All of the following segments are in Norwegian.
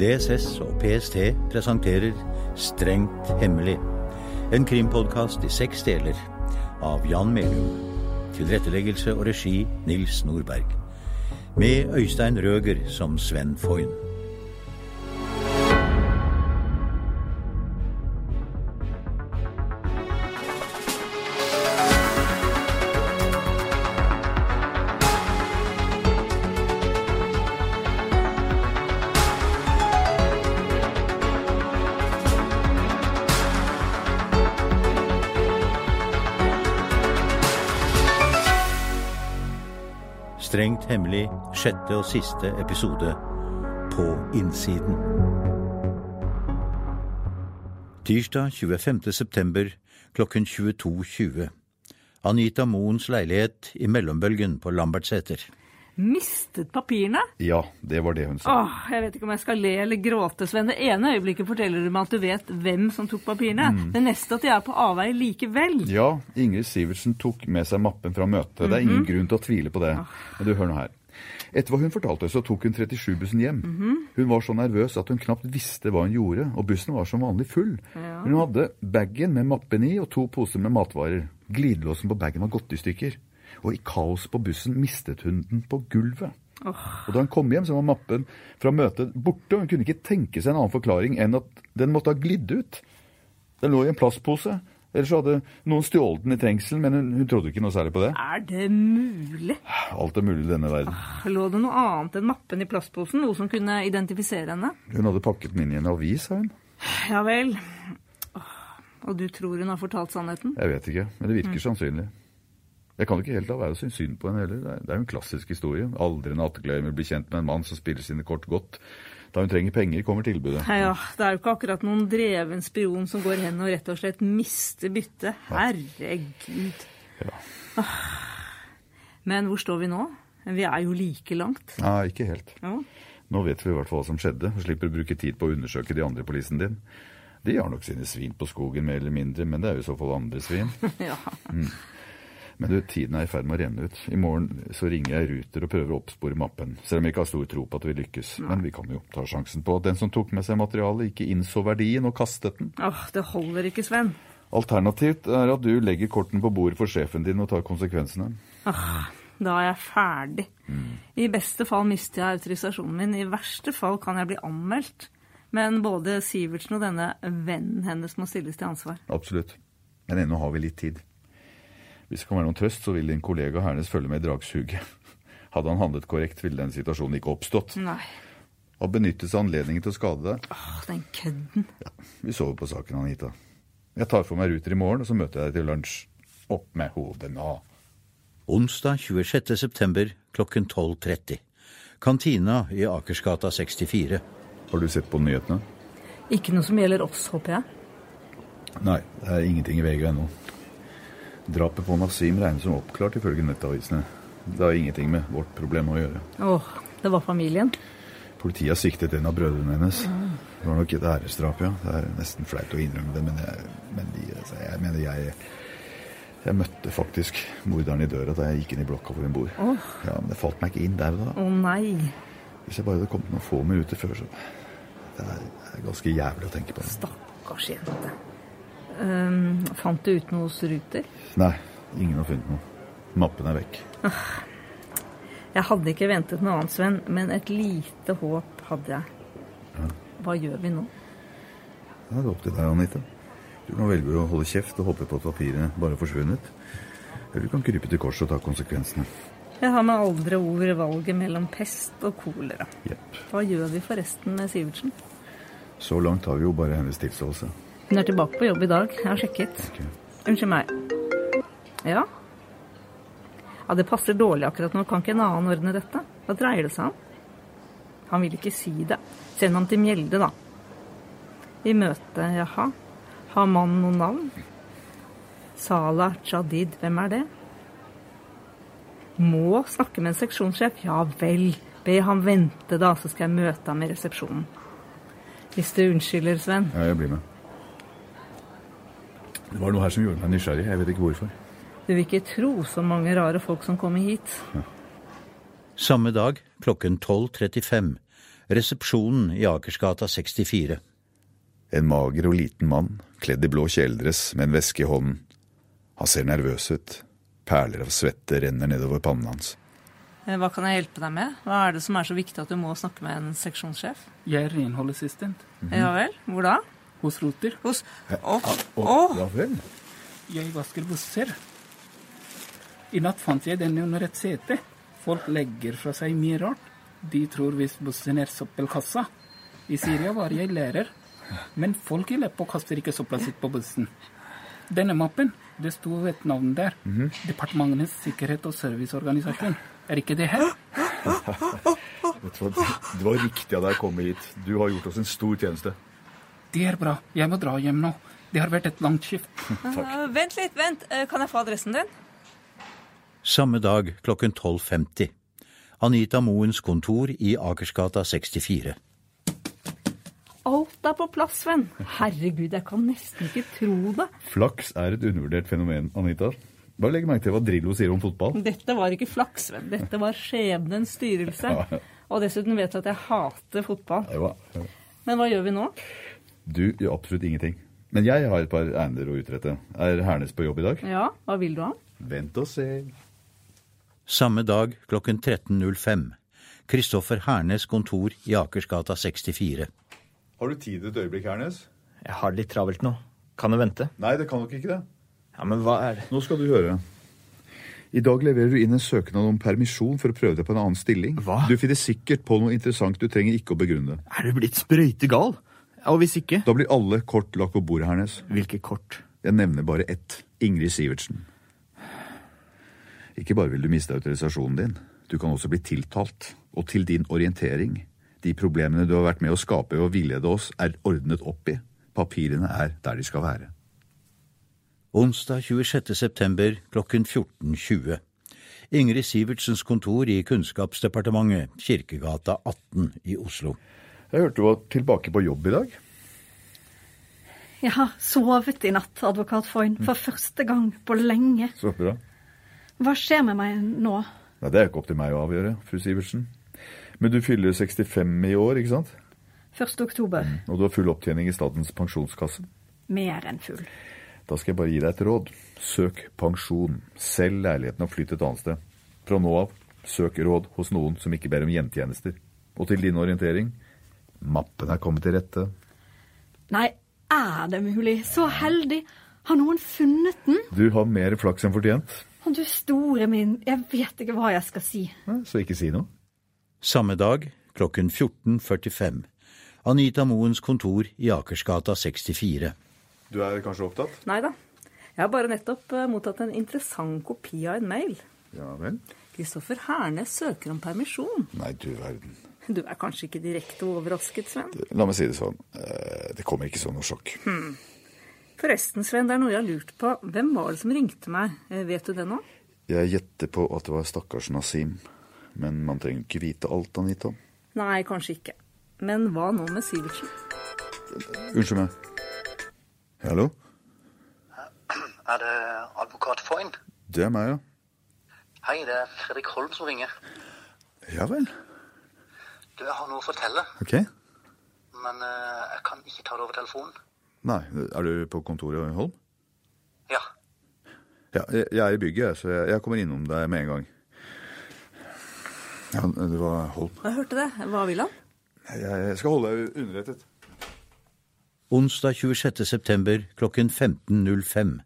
DSS og PST presenterer Strengt hemmelig. En krimpodkast i seks deler av Jan Melum. Tilretteleggelse og regi Nils Nordberg. Med Øystein Røger som Sven Foyn. Strengt hemmelig, sjette og siste episode På innsiden. Tirsdag 25. september klokken 22.20. Anita Moens leilighet i mellombølgen på Lambertseter. Mistet papirene? Ja, det var det hun sa. Åh, jeg vet ikke om jeg skal le eller gråte, Sven. Det ene øyeblikket forteller du meg at du vet hvem som tok papirene. Det neste at de er på avveie likevel. Ja, Ingrid Sivertsen tok med seg mappen fra møtet. Det er ingen grunn til å tvile på det. Men du, hør nå her. Etter hva hun fortalte, så tok hun 37-bussen hjem. Hun var så nervøs at hun knapt visste hva hun gjorde, og bussen var som vanlig full. Hun hadde bagen med mappen i og to poser med matvarer. Glidelåsen på bagen var gått i stykker. Og i kaoset på bussen mistet hun den på gulvet. Og da hun kom hjem, så var mappen fra møtet borte, og hun kunne ikke tenke seg en annen forklaring enn at den måtte ha glidd ut. Den lå i en plastpose. Ellers så hadde noen stjålet den i trengselen, men hun, hun trodde ikke noe særlig på det. Er det mulig? Alt er mulig i denne verden. Lå det noe annet enn mappen i plastposen? Noe som kunne identifisere henne? Hun hadde pakket den inn i en avis, sa hun. Ja vel. Og du tror hun har fortalt sannheten? Jeg vet ikke, men det virker sannsynlig. Jeg kan ikke helt la være å synes synd på henne heller. Det er- jo en klassisk historie. Aldri natteglemmer blir kjent med en mann som spiller sine kort godt. Da hun trenger penger, kommer tilbudet. Ja, det er jo ikke akkurat noen dreven spion som går hen og rett og slett mister byttet. Herregud. Ja. Men hvor står vi nå? Vi er jo like langt. Nei, ikke helt. Ja. Nå vet vi i hvert fall hva som skjedde, og slipper å bruke tid på å undersøke de andre på listen din. De har nok sine svin på skogen, mer eller mindre, men det er jo i så fall andre svin. ja. Men du, tiden er i ferd med å renne ut. I morgen så ringer jeg Ruter og prøver å oppspore mappen, selv om jeg ikke har stor tro på at vi lykkes. Men vi kan jo ta sjansen på at den som tok med seg materialet, ikke innså verdien og kastet den. Åh, det holder ikke, Sven. Alternativt er at du legger kortene på bordet for sjefen din og tar konsekvensene. Åh, da er jeg ferdig. I beste fall mister jeg autorisasjonen min. I verste fall kan jeg bli anmeldt. Men både Sivertsen og denne vennen hennes må stilles til ansvar. Absolutt. Men ennå har vi litt tid. Hvis det kan være noen trøst, så vil din kollega Hernes følge med i dragsuget. Hadde han handlet korrekt, ville den situasjonen ikke oppstått. Nei. Og benyttet seg anledningen til å skade deg. Åh, den kødden. Ja, vi sover på saken, Anita. Jeg tar for meg Ruter i morgen, og så møter jeg deg til lunsj. Opp med hodet nå. Onsdag 26. september klokken 12.30. Kantina i Akersgata 64. Har du sett på nyhetene? Ikke noe som gjelder oss, håper jeg. Nei, det er ingenting i VG ennå. Drapet på Nasim regnes som oppklart ifølge nettavisene. Det har ingenting med vårt problem å gjøre. Åh, det var familien. Politiet har siktet en av brødrene hennes. Det var nok et æresdrap, ja. Det er nesten flaut å innrømme det, men jeg, men de, altså, jeg mener jeg Jeg møtte faktisk morderen i døra da jeg gikk inn i blokka hvor hun bor. Oh. Ja, Men det falt meg ikke inn der da. Å nei. Hvis jeg bare hadde kommet noen få minutter før, så Det er, det er ganske jævlig å tenke på. Stakkars jente. Ehm, fant du ut noe hos Ruter? Nei, ingen har funnet noe. Mappen er vekk. Jeg hadde ikke ventet noe annet, Sven, men et lite håp hadde jeg. Hva gjør vi nå? Det er opp til deg, Anita. Du kan velge å holde kjeft og håpe på at papiret bare har forsvunnet. Eller du kan krype til korset og ta konsekvensene. Jeg har med aldri ord valget mellom pest og kolera. Yep. Hva gjør vi forresten med Sivertsen? Så langt har vi jo bare hennes tilståelse. Hun er tilbake på jobb i dag. Jeg har sjekket. Unnskyld meg. Ja? Ja, det passer dårlig akkurat nå. Kan ikke en annen ordne dette? Hva dreier det seg om? Han vil ikke si det. Send ham til Mjelde, da. I møte, jaha. Har mannen noe navn? Salah Jadid, hvem er det? Må snakke med en seksjonssjef? Ja vel. Be ham vente, da, så skal jeg møte ham i resepsjonen. Hvis du unnskylder, Sven. Ja, jeg blir med. Det var noe her som gjorde meg nysgjerrig. Jeg vet ikke hvorfor. Du vil ikke tro så mange rare folk som kommer hit. Samme dag klokken 12.35 Resepsjonen i Akersgata 64. En mager og liten mann, kledd i blå kjeledress med en veske i hånden. Han ser nervøs ut. Perler av svette renner nedover pannen hans. Eh, Hva kan jeg hjelpe deg med? Hva er det som er så viktig at du må snakke med en seksjonssjef? Jeg er renholdsassistent Ja vel, hvor da? Hos Roter. Hos Å, Å, å! ja vel. Jeg vasker busser. I natt fant jeg denne under et sete. Folk legger fra seg mye rart. De tror visst bussen er søppelkassa. I Syria var jeg lærer. Men folk i Leppo kaster ikke søpla sitt på bussen. Denne mappen, det sto et navn der. Departementenes sikkerhet og serviceorganisasjon. Er ikke det her? Vet du hva, Det var riktig av deg å komme hit. Du har gjort oss en stor tjeneste. Det er bra. Jeg må dra hjem nå. Det har vært et langt skift. Uh, vent litt, vent. Uh, Kan jeg få adressen din? Samme dag klokken 12.50. Anita Moens kontor i Akersgata 64. Alt er på plass, venn. Herregud, jeg kan nesten ikke tro det. Flaks er et undervurdert fenomen, Anita. Bare legg merke til hva Drillo sier om fotball. Dette var ikke flaks, venn. Dette var skjebnens styrelse. Og dessuten vet du at jeg hater fotball. Ja, ja. Men hva gjør vi nå? Du gjør absolutt ingenting. Men jeg har et par ærender å utrette. Er Hernes på jobb i dag? Ja, hva vil du ha? Vent og se. Samme dag klokken 13.05. Kristoffer Hernes kontor i Akersgata 64. Har du tid et øyeblikk, Hernes? Jeg har det litt travelt nå. Kan det vente? Nei, det kan nok ikke det. Ja, men hva er det? Nå skal du høre. I dag leverer du inn en søknad om permisjon for å prøve deg på en annen stilling. Hva? Du finner sikkert på noe interessant du trenger ikke å begrunne. Er du blitt sprøytegal? Og hvis ikke? Da blir alle kort lagt på bordet, Hernes. Hvilke kort? Jeg nevner bare ett. Ingrid Sivertsen. Ikke bare vil du miste autorisasjonen din, du kan også bli tiltalt. Og til din orientering. De problemene du har vært med å skape ved å villede oss, er ordnet opp i. Papirene er der de skal være. Onsdag 26. september klokken 14.20. Ingrid Sivertsens kontor i Kunnskapsdepartementet, Kirkegata 18 i Oslo. Jeg hørte du var tilbake på jobb i dag. Jeg har sovet i natt, advokat Foyn, for første gang på lenge. Så bra. Hva skjer med meg nå? Nei, Det er ikke opp til meg å avgjøre, fru Sivertsen. Men du fyller 65 i år, ikke sant? 1. oktober. Og du har full opptjening i Statens pensjonskasse. Mer enn full. Da skal jeg bare gi deg et råd. Søk pensjon. Selg leiligheten og flytt et annet sted. Fra nå av, søk råd hos noen som ikke ber om gjentjenester. Og til din orientering, mappen er kommet til rette. Nei, er det mulig? Så heldig. Har noen funnet den? Du har mer flaks enn fortjent, Å, du store min, jeg vet ikke hva jeg skal si. Nei, så ikke si noe. Samme dag klokken 14.45. Anita Moens kontor i Akersgata 64. Du er kanskje opptatt? Nei da. Jeg har bare nettopp eh, mottatt en interessant kopi av en mail. Ja vel. Kristoffer Hernes søker om permisjon. Nei, du verden. Du er kanskje ikke direkte overrasket, Sven? La meg si det sånn. eh, Det kommer ikke som noe sjokk. Forresten, Sven, det er noe jeg har lurt på. Hvem var det som ringte meg? Eh, Vet du det nå? Jeg gjetter på at det var stakkars Nasim. Men man trenger ikke vite alt, Anita. Nei, kanskje ikke. Men hva nå med Sivertsen? Unnskyld meg. Hallo? Er det advokat Foyn? Det er meg, ja. Hei, det er Fredrik Holm som ringer. Ja vel. Du, jeg har noe å fortelle, Ok. men eh, jeg kan ikke ta det over telefonen. Nei, er du på kontoret i Holm? Ja, Ja, jeg, jeg er i bygget, så jeg, jeg kommer innom deg med en gang. Ja, det var Holm. Jeg hørte det. Hva vil han? Jeg, skal holde deg underrettet. Onsdag 26. september klokken 15.05.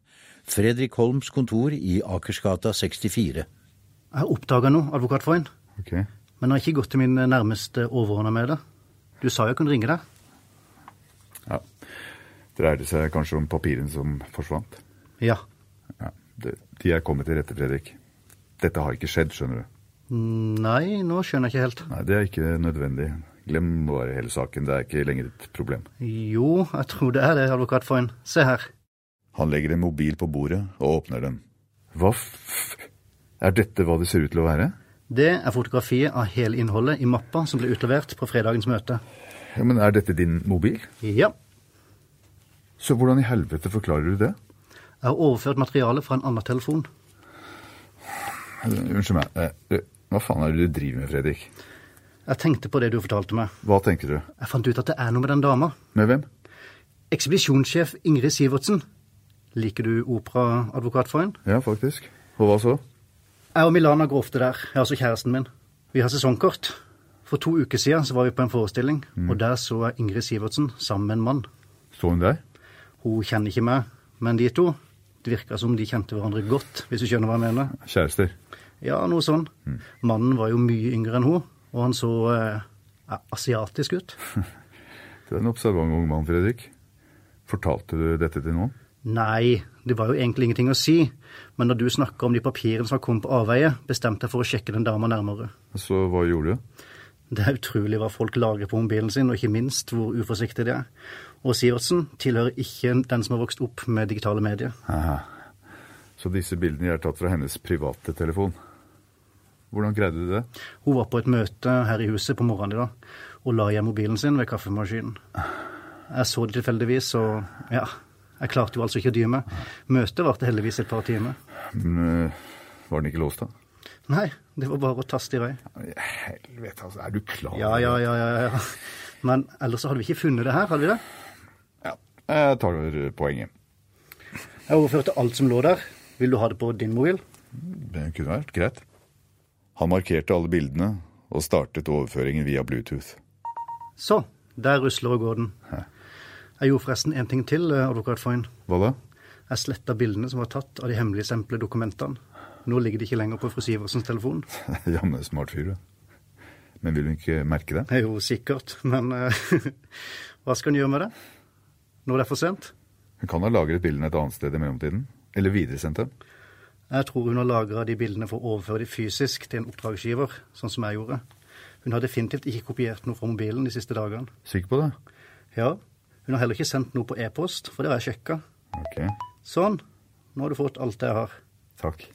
Fredrik Holms kontor i Akersgata 64. Jeg oppdaga noe, advokat Foyn, Ok. jeg har ikke gått til min nærmeste overordna med det. Du sa jeg kunne ringe deg. Ja. Dreier det seg kanskje om papirene som forsvant? Ja. Ja, De er kommet til rette, Fredrik. Dette har ikke skjedd, skjønner du. Nei, nå skjønner jeg ikke helt. Nei, Det er ikke nødvendig. Glem bare hele saken. Det er ikke lenger et problem. Jo, jeg tror det er det, advokat Foyn. Se her. Han legger en mobil på bordet og åpner den. Hva f... Er dette hva det ser ut til å være? Det er fotografiet av hele innholdet i mappa som ble utlevert på fredagens møte. Ja, Men er dette din mobil? Ja. Så hvordan i helvete forklarer du det? Jeg har overført materialet fra en annen telefon. Unnskyld meg. eh, eh, Hva faen er det du driver med, Fredrik? Jeg tenkte på det du fortalte meg. Hva tenker du? Jeg fant ut at det er noe med den dama. Med hvem? Ekspedisjonssjef Ingrid Sivertsen. Liker du operaadvokat for henne? Ja, faktisk. Og hva så? Jeg og Milana går ofte der. Jeg er altså kjæresten min. Vi har sesongkort. For to uker siden så var vi på en forestilling, og der så jeg Ingrid Sivertsen sammen med en mann. Så hun deg? Hun kjenner ikke meg, men de to Det virka som de kjente hverandre godt, hvis du skjønner hva jeg mener. Kjærester. Ja, noe sånn. Mannen var jo mye yngre enn hun, og han så eh, asiatisk ut. Du er en observant ung mann, Fredrik. Fortalte du dette til noen? Nei, det var jo egentlig ingenting å si, men når du snakka om de papirene som var kommet på avveie, bestemte jeg for å sjekke den dama nærmere. Så hva gjorde du? Det er utrolig hva folk lager på mobilen sin, og ikke minst hvor uforsiktige de er. Og Sivertsen tilhører ikke den som har vokst opp med digitale medier. Aha. Så disse bildene er tatt fra hennes private telefon. Hvordan greide du det? Hun var på et møte her i huset på morgenen i dag, og la igjen mobilen sin ved kaffemaskinen. Jeg så det tilfeldigvis, og ja, jeg klarte jo altså ikke å dy meg. Møtet varte heldigvis et par timer. Men, øh, var den ikke låst, da? Nei, det var bare å taste i vei. Helvete, altså. Er du klar? Ja, ja, ja, ja, ja. Men ellers så hadde vi ikke funnet det her, hadde vi det? Ja. Jeg tar poenget. Jeg overførte alt som lå der. Vil du ha det på din mobil? Det kunne vært greit. Han markerte alle bildene og startet overføringen via Bluetooth. Så, der rusler og går den. Jeg gjorde forresten en ting til, eh, advokat Foyn. Hva da? Jeg sletta bildene som var tatt av de hemmeligstempla dokumentene. Nå ligger de ikke lenger på fru Siversens telefon. Jammen smart fyr, du. Men vil hun ikke merke det? Jo sikkert, men eh, hva skal hun gjøre med det? Når det er for sent? Hun kan ha lagret bildene et annet sted i mellomtiden. Eller videresendt dem. Jeg tror hun har lagra de bildene for å overføre de fysisk til en oppdragsgiver, sånn som jeg gjorde. Hun har definitivt ikke kopiert noe fra mobilen de siste dagene. Sikker på det? Ja, hun har heller ikke sendt noe på e-post, for det har jeg sjekka. Ok, Sånn, nå har du fått alt det jeg har. takk.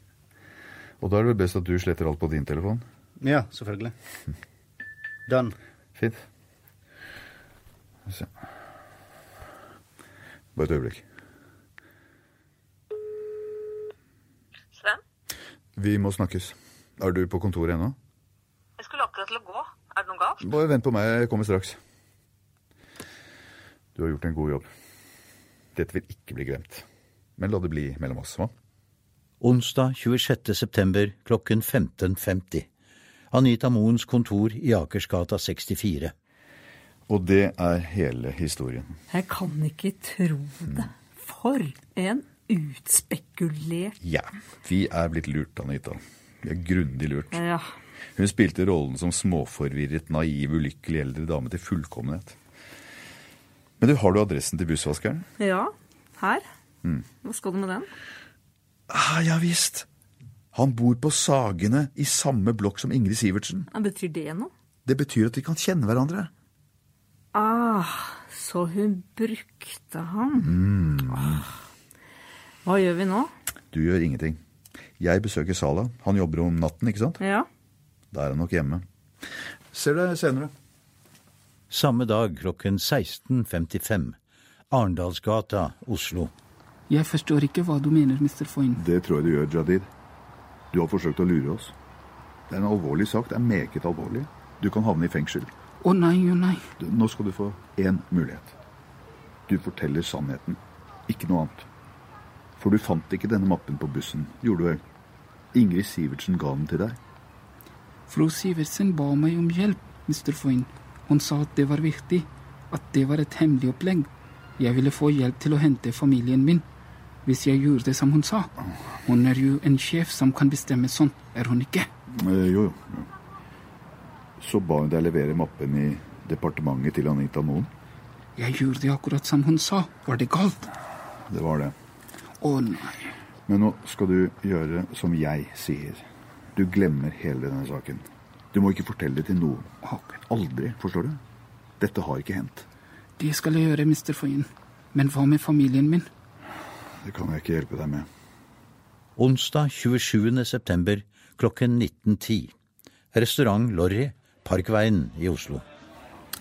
Og da er det vel best at du sletter alt på din telefon? Ja, selvfølgelig. Done. Fint. Se. Bare et øyeblikk. Sven, Vi må snakkes. Er du på kontoret ennå? jeg skulle akkurat til å gå. Er det noe galt? Bare vent på meg, jeg kommer straks. Du har gjort en god jobb. Dette vil ikke bli glemt. Men la det bli mellom oss, hva? Onsdag 26. september klokken 15.50. Anita Moens kontor i Akersgata 64. Og det er hele historien. Jeg kan ikke tro det. For en utspekulert Ja, vi er blitt lurt, Anita. Vi er grundig lurt. Ja. Hun spilte rollen som småforvirret, naiv, ulykkelig eldre dame til fullkommenhet. Men du, har du adressen til bussvaskeren? ja. Her. Hva skal du med den? Ah, ja visst. Han bor på Sagene i samme blokk som Ingrid Sivertsen. Ja, betyr det noe? Det betyr at de kan kjenne hverandre. Ah, så hun brukte han. Ah. Hva gjør vi nå? Du gjør ingenting. Jeg besøker Sala. Han jobber om natten, ikke sant? Ja. Da er han nok hjemme. Ser deg senere. Samme dag klokken 16.55. Arendalsgata, Oslo. Jeg forstår ikke hva du mener, Mr. Foyn. Det tror jeg du gjør, Jadid. Du har forsøkt å lure oss. Det er en alvorlig sak. Det er meget alvorlig. Du kan havne i fengsel. Å nei, å nei. Du, Nå skal du få én mulighet. Du forteller sannheten, ikke noe annet. For du fant ikke denne mappen på bussen, gjorde du vel? Ingrid Sivertsen ga den til deg. Fru Sivertsen ba meg om hjelp, Mr. Foyn. Hun sa at det var viktig, at det var et hemmelig opplegg. Jeg ville få hjelp til å hente familien min. Hvis jeg gjorde det som hun sa. Hun er jo en sjef som kan bestemme sånn, er hun ikke? Eh, jo, jo. jo. Så ba hun deg levere mappen i departementet til Anita Moen. Jeg gjorde det akkurat som hun sa. Var det galt? Det var det. Å nei. Men nå skal du gjøre som jeg sier. Du glemmer hele denne saken. Du må ikke fortelle det til noen. Aldri, forstår du? Dette har ikke hendt. Det skal jeg gjøre, mister Foyn. Men hva med familien min? Det kan jeg ikke hjelpe deg med. Onsdag 27. september klokken 19.10. Restaurant Lorry, Parkveien i Oslo.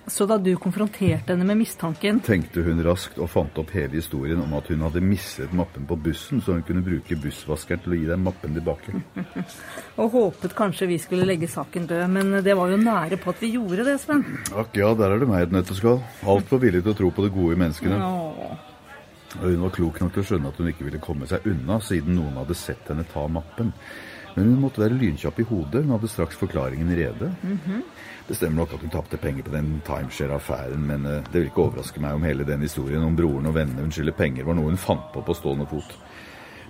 Så da du konfronterte henne med mistanken Tenkte hun raskt og fant opp hele historien om at hun hadde mistet mappen på bussen, så hun kunne bruke bussvaskeren til å gi deg mappen tilbake. og håpet kanskje vi skulle legge saken død, men det var jo nære på at vi gjorde det, Sven. Akk ja, der er det meg et nøtteskall. Altfor villig til å tro på det gode i menneskene. Og hun var klok nok til å skjønne at hun ikke ville komme seg unna, siden noen hadde sett henne ta mappen. Men hun måtte være lynkjapp i hodet, hun hadde straks forklaringen rede. Det stemmer nok at hun tapte penger på den timeshare-affæren, men eh, det vil ikke overraske meg om hele den historien om broren og vennene hun skylder penger, var noe hun fant på på stående fot.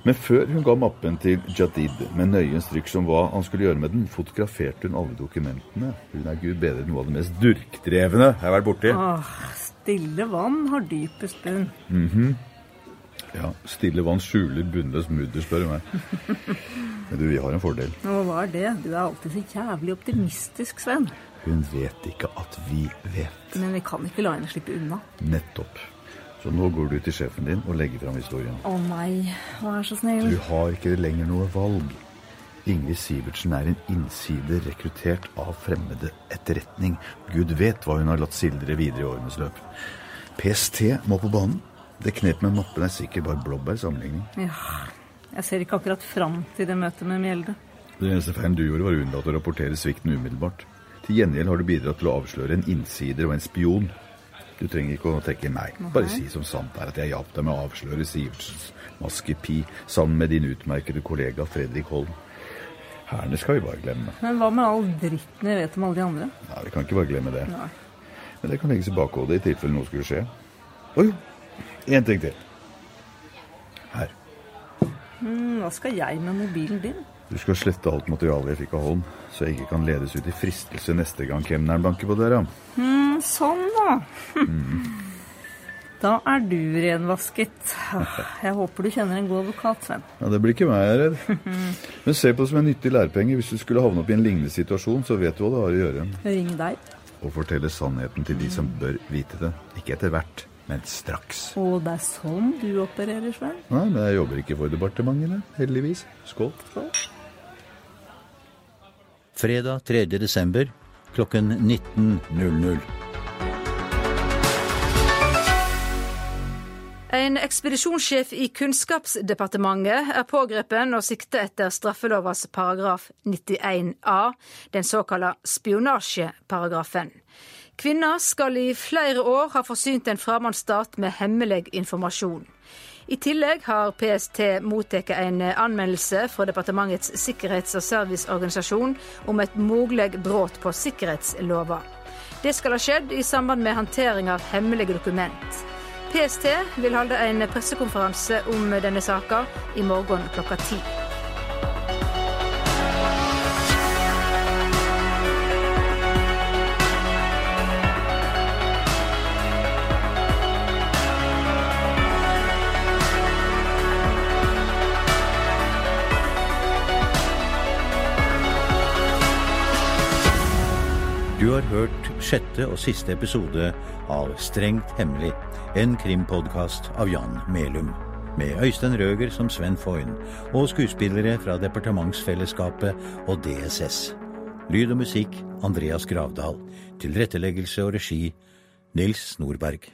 Men før hun ga mappen til Jadid med nøye instruks om hva han skulle gjøre med den, fotograferte hun alle dokumentene. Hun er gud bedre noe av det mest durkdrevne jeg har vært borti. Åh, stille vann har dypest bunn. Ja, stille vann skjuler bunnløs mudder, spør du meg. Men du, vi har en fordel. Og hva er det? Du er alltid så jævlig optimistisk, Sven. Hun vet ikke at vi vet. Men vi kan ikke la henne slippe unna. Nettopp. Så nå går du til sjefen din og legger fram historien. Å nei, vær så snill. Du har ikke lenger noe valg. Ingrid Sivertsen er en innsider rekruttert av fremmede etterretning. Gud vet hva hun har latt sildre videre i årenes løp. PST må på banen. Det knep med mappen er sikkert bare blåbær sammenligning. Ja, jeg ser ikke akkurat fram til det møtet med Mjelde. Det eneste feilen du gjorde, var å unnlate å rapportere svikten umiddelbart. Til gjengjeld har du bidratt til å avsløre en innsider og en spion. Du trenger ikke å trekke meg. Bare si som sant er at jeg hjalp deg med å avsløre Sivertsens maskepi sammen med din utmerkede kollega Fredrik Holm. Herne skal vi bare glemme. Men hva med all dritten vi vet om alle de andre? Nei, Vi kan ikke bare glemme det. Nei. Men det kan legges i bakhodet i tilfelle noe skulle skje. Jo, én ting til. Her. Hmm, hva skal jeg med mobilen din? Du skal slette alt materialet jeg fikk av Holm, så jeg ikke kan ledes ut i fristelse neste gang kemneren banker på døra. Mm, sånn, da. Da er du renvasket. Ah, Jeg håper du kjenner en god advokat, Sven. Ja, Det blir ikke meg, jeg er redd. Men se på det som en nyttig lærepenge. Hvis du skulle havne opp i en lignende situasjon, så vet du hva du har å gjøre. Ring deg. Og fortelle sannheten til de som bør vite det. Ikke etter hvert, men straks. Og det er sånn du opererer, Svein? Nei, men jeg jobber ikke for departementene, heldigvis. Skål. Fredag 3. desember klokken 19.00. En ekspedisjonssjef i Kunnskapsdepartementet er pågrepet og sikta etter straffelovas paragraf 91a, den såkalla spionasjeparagrafen. Kvinna skal i flere år ha forsynt en fremmedsstat med hemmelig informasjon. I tillegg har PST mottatt en anmeldelse fra Departementets sikkerhets- og serviceorganisasjon om et mulig brudd på sikkerhetslova. Det skal ha skjedd i samband med håndtering av hemmelige dokument. PST vil holde en pressekonferanse om denne saka i morgen klokka ti. Du har hørt sjette og siste episode av Strengt hemmelig, en krimpodkast av Jan Melum. Med Øystein Røger som Sven Foyn, og skuespillere fra Departementsfellesskapet og DSS. Lyd og musikk Andreas Gravdal. Tilretteleggelse og regi Nils Nordberg.